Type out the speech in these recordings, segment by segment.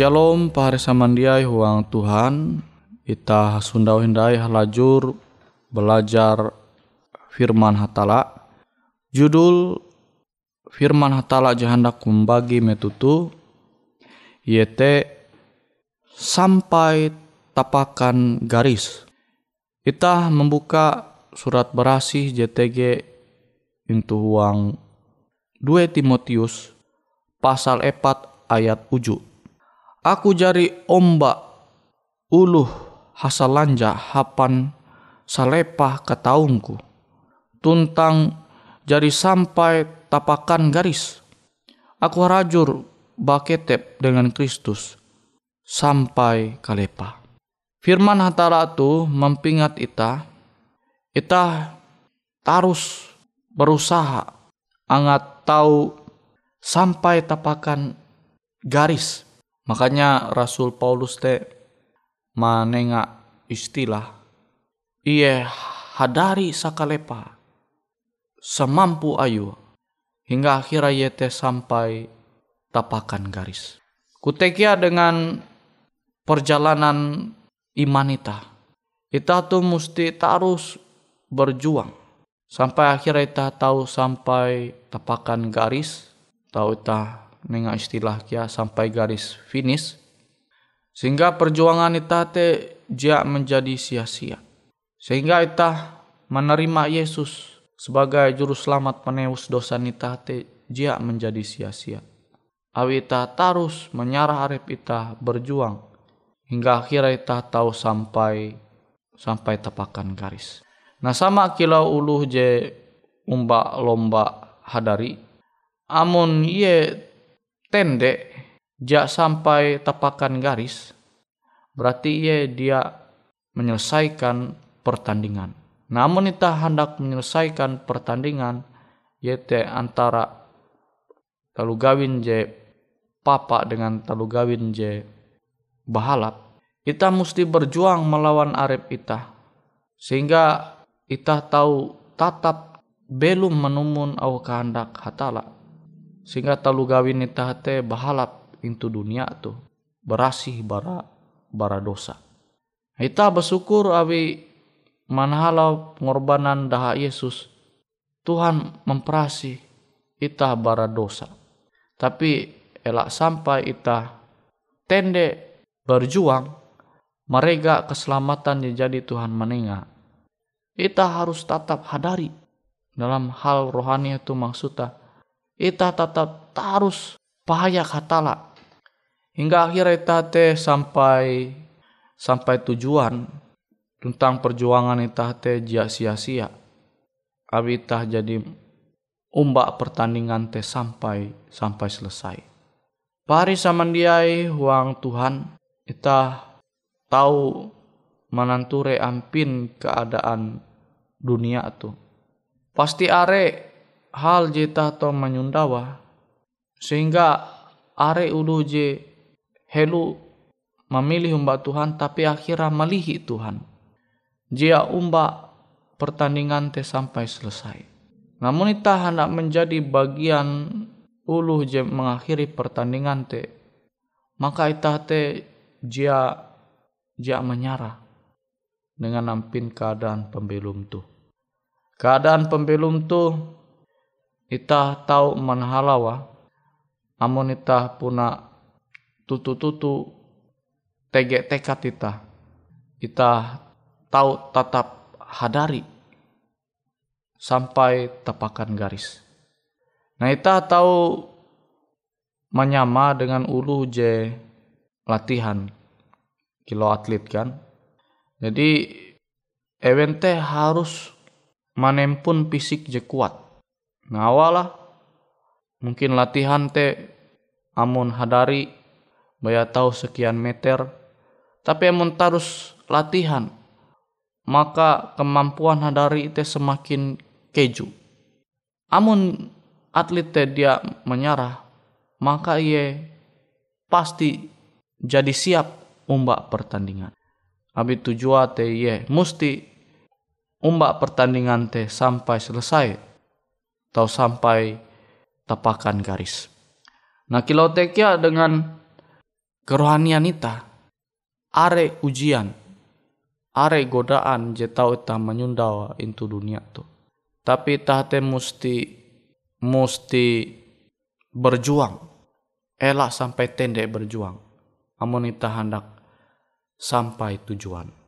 Shalom pahari samandiai huang Tuhan. Ita sundau hindai halajur belajar firman hatala. Judul firman hatala jahandak kumbagi metutu Yete sampai tapakan garis. Kita membuka surat berasih JTG into uang 2 Timotius pasal 4 ayat 7. Aku jari ombak uluh hasalanja hapan salepah ketaungku. Tuntang jari sampai tapakan garis. Aku rajur baketep dengan Kristus sampai kalepa. Firman hatala itu mempingat ita, ita tarus berusaha angat tahu sampai tapakan garis. Makanya Rasul Paulus te manenga istilah iye hadari sakalepa semampu ayu hingga akhirnya te sampai tapakan garis. Kutekia dengan perjalanan imanita. Kita tuh mesti terus berjuang sampai akhirnya kita tahu sampai tapakan garis, tahu kita nengah istilah kia sampai garis finish. Sehingga perjuangan kita te dia menjadi sia-sia. Sehingga kita menerima Yesus sebagai juru selamat peneus dosa nita te dia menjadi sia-sia. Awi ita tarus menyarah arep ita berjuang hingga akhirnya ita tahu sampai sampai tepakan garis. Nah sama kilau uluh je umba lomba hadari. Amun ye tende ja sampai tepakan garis berarti ye dia menyelesaikan pertandingan. Namun kita hendak menyelesaikan pertandingan yaitu antara talu gawin je papa dengan talu gawin je bahalap. Kita mesti berjuang melawan arep kita. Sehingga kita tahu tatap belum menumun au kehendak hatala. Sehingga talu gawin kita te bahalap into dunia tu berasih bara bara dosa. Kita bersyukur awi manhalau pengorbanan daha Yesus, Tuhan memperasi ita bara dosa. Tapi elak sampai ita tende berjuang, mereka keselamatan yang jadi Tuhan menengah. Ita harus tetap hadari dalam hal rohani itu maksudnya. Ita tetap harus pahaya katala hingga akhirnya ita te sampai sampai tujuan tentang perjuangan itah teh jia sia-sia. Abi itah jadi umbak pertandingan teh sampai sampai selesai. Pari samandiai huang Tuhan itah tahu menanture ampin keadaan dunia tu. Pasti are hal jeta to menyundawa sehingga are ulu je helu memilih umbak Tuhan tapi akhirnya melihi Tuhan jia umba pertandingan te sampai selesai. Namun kita hendak menjadi bagian ulu je mengakhiri pertandingan te, maka kita te jia jia menyerah dengan nampin keadaan pembelum tu. Keadaan pembelum tu kita tahu manhalawa, namun kita puna tutu-tutu tegek tekad kita. Kita tahu tatap hadari sampai tepakan garis. Nah kita tahu menyama dengan ulu je latihan kilo atlet kan. Jadi evente harus manempun fisik je kuat. Ngawalah mungkin latihan te amun hadari baya tahu sekian meter tapi amun tarus latihan maka kemampuan hadari itu semakin keju. Amun atlet dia menyerah, maka ia pasti jadi siap umbak pertandingan. Abi tujuan te ia mesti umbak pertandingan te sampai selesai atau sampai tepakan garis. Nah kilau tekia dengan kerohanian ita are ujian are godaan je tau ta menyundawa into dunia tu. Tapi tahte mesti mesti berjuang. Elak sampai tendek berjuang. Amun ita hendak sampai tujuan.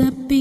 happy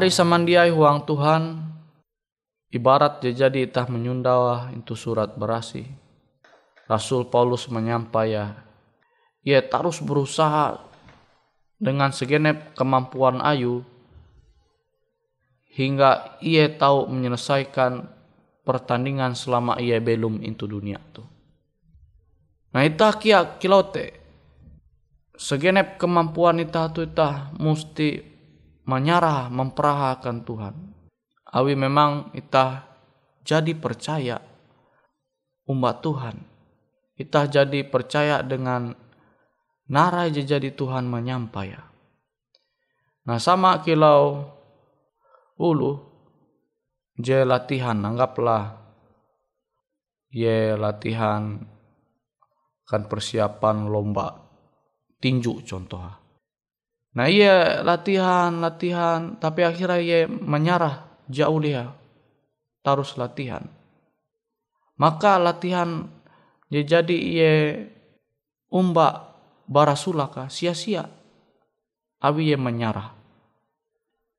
Pari samandiai huang Tuhan ibarat jadi itah menyundawa itu surat berasi. Rasul Paulus menyampaikan ia terus berusaha dengan segenap kemampuan ayu hingga ia tahu menyelesaikan pertandingan selama ia belum into dunia tu. Nah itah kia kilote segenap kemampuan itah tu itah mesti menyerah memperahakan Tuhan. Awi memang kita jadi percaya umat Tuhan. Kita jadi percaya dengan narai jadi Tuhan menyampai. Nah sama kilau ulu je latihan anggaplah ye latihan kan persiapan lomba tinju contoh Nah iya latihan, latihan, tapi akhirnya ia menyerah jauh dia. Terus latihan. Maka latihan dia jadi ia umbak barasulaka sia-sia. Abi ia menyerah.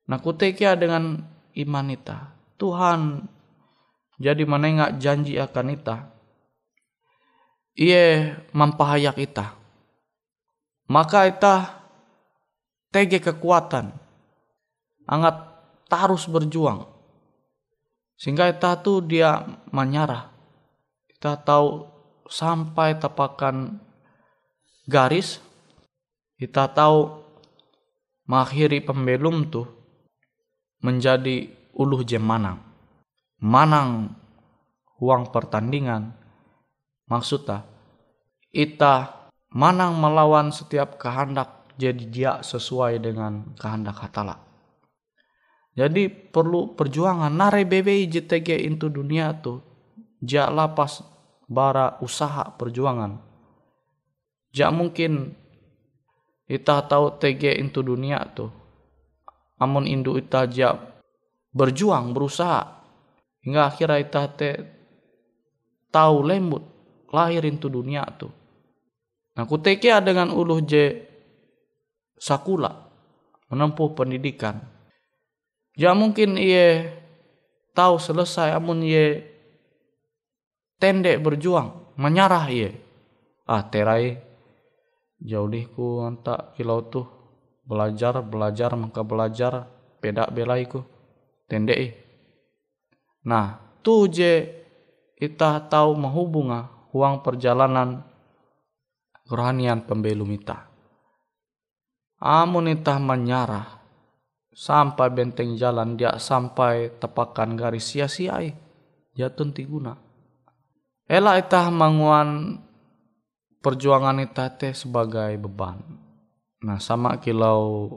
Nah kutekia dengan iman ita. Tuhan jadi menengak janji akan ita. Ia mempahayak ita. Maka ita tege kekuatan. Angat tarus berjuang. Sehingga kita tuh dia menyerah. Kita tahu sampai tepakan garis. Kita tahu mengakhiri pembelum tuh menjadi uluh jem manang. Manang uang pertandingan. Maksudnya, kita manang melawan setiap kehendak jadi dia sesuai dengan kehendak hatala. Jadi perlu perjuangan nare bebe JTG into dunia tuh. Jak lapas bara usaha perjuangan. Jak mungkin kita tahu TG into dunia tuh. Amun indu ita jak berjuang berusaha hingga akhirnya ita te tahu lembut lahir into dunia tuh. Nah kuteke dengan uluh je sakula menempuh pendidikan Ya mungkin ia tahu selesai amun ia tendek berjuang menyarah ia. Ah terai jauh ku anta kilau tuh belajar belajar maka belajar beda belaiku tendek Nah tuh je kita tahu menghubunga uang perjalanan kerohanian pembelum ita. Amun ita menyarah sampai benteng jalan dia sampai tepakan garis sia-siai jatuh guna ela itah manguan perjuangan itah teh sebagai beban. Nah sama kilau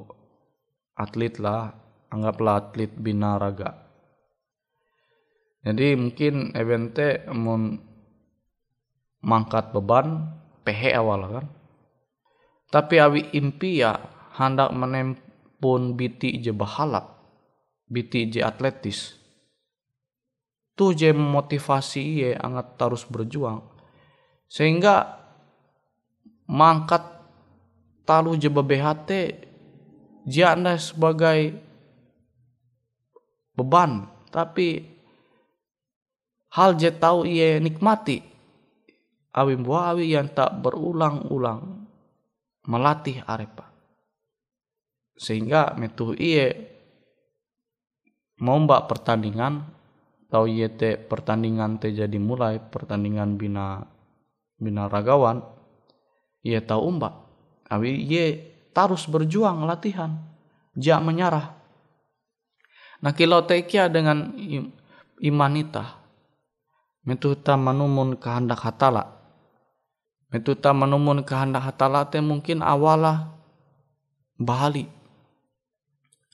atlet lah anggaplah atlet bina raga jadi mungkin evente mun mangkat beban pehe awal kan. Tapi awi impi ya hendak menem pun biti je bahalap biti je atletis. Tu je motivasi ye angat terus berjuang. Sehingga mangkat talu je BHT anda sebagai beban. Tapi hal je tahu ia nikmati. Awi buah awi yang tak berulang-ulang melatih arepa sehingga metu iye mbak pertandingan tau iye te pertandingan te jadi mulai pertandingan bina bina ragawan iye tahu umbak awi iye tarus berjuang latihan jak menyerah nah kilau tekia dengan imanita metuta manumun kehendak hatala. Metuta manumun kehendak hatala te mungkin awala bahali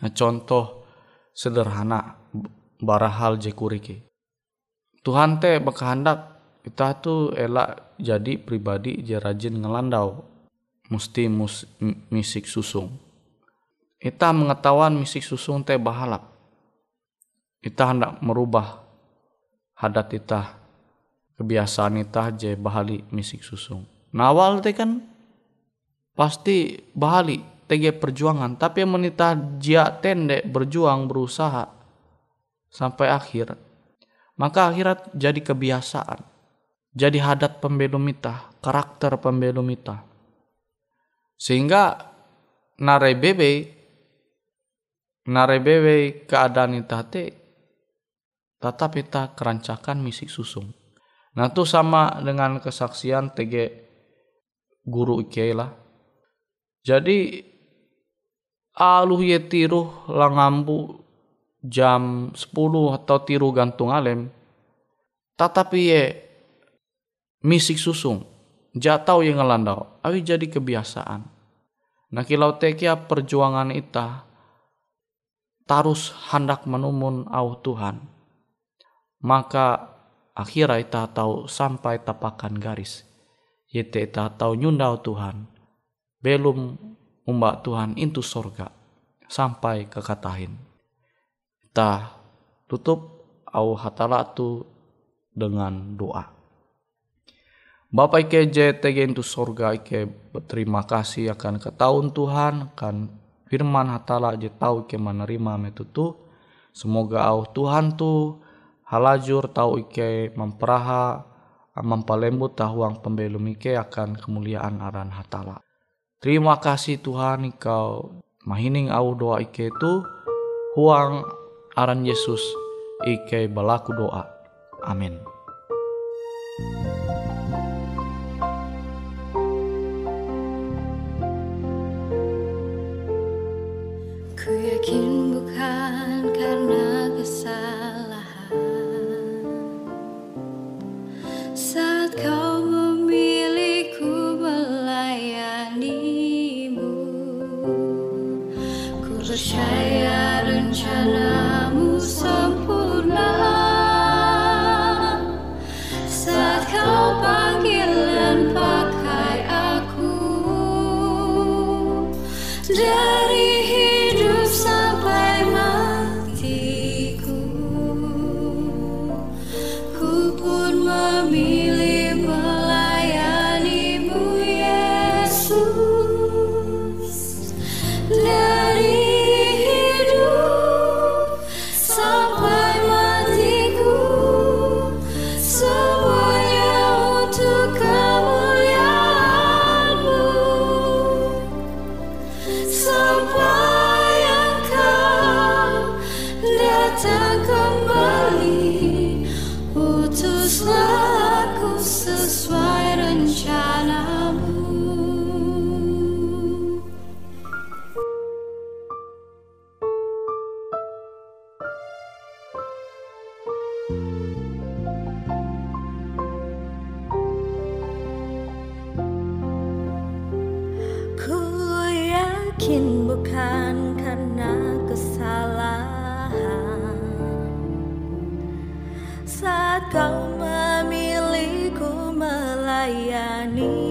Nah, contoh sederhana barahal jekurike. Tuhan teh berkehendak kita tuh elak jadi pribadi je rajin ngelandau mesti mus, misik susung. Kita mengetahuan misik susung teh bahalap. Kita hendak merubah hadat kita kebiasaan kita je bahali misik susung. Nah awal teh kan pasti bahali TG perjuangan tapi menita jia tende berjuang berusaha sampai akhir maka akhirat jadi kebiasaan jadi hadat pembelumita karakter pembelumita sehingga nare bebe nare bebe keadaan ita te tetap kita kerancakan misi susung. Nah itu sama dengan kesaksian TG guru Ikelah jadi aluh ye tiruh langambu jam 10 atau tiru gantung alem. Tetapi ye misik susung jatau yang ngelandau awi jadi kebiasaan. Nah kilau tekia perjuangan ita tarus hendak menumun au Tuhan. Maka akhirnya ita tahu sampai tapakan garis. Yete ita tahu nyundau Tuhan. Belum umbak Tuhan itu sorga sampai kekatahin. Kita tutup au hatala tu dengan doa. Bapak Ike JTG itu sorga Ike berterima kasih akan ketahuan Tuhan akan firman hatala je tahu Ike menerima metutu. Semoga au Tuhan tu halajur tahu Ike memperaha mempalembut tahuang pembelum Ike akan kemuliaan aran hatala. Terima kasih Tuhan Engkau mahining au doa ike tu huang aran Yesus ike balaku doa. Amin. Charlie.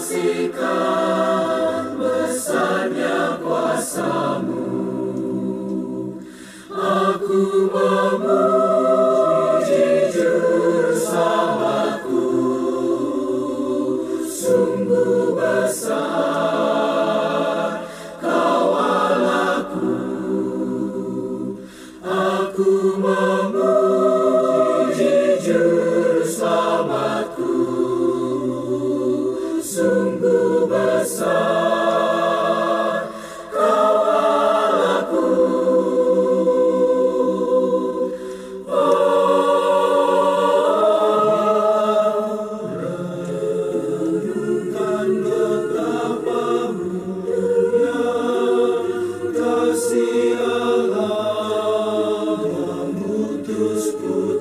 saksikan besarnya kuasamu. Aku memuji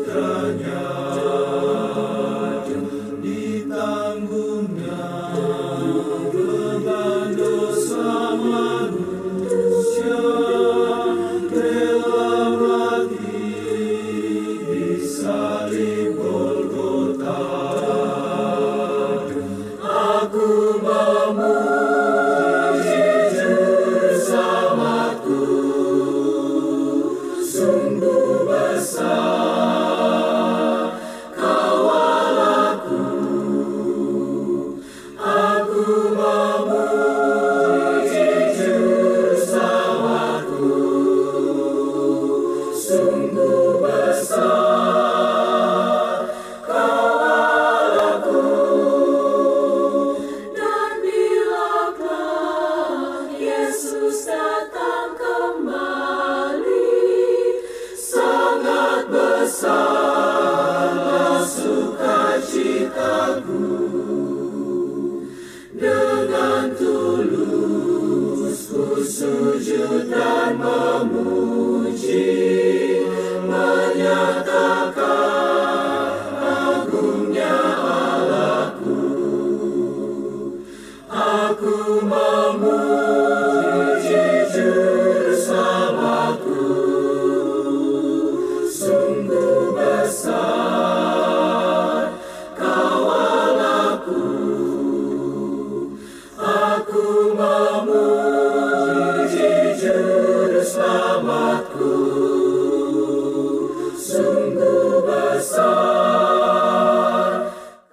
Dan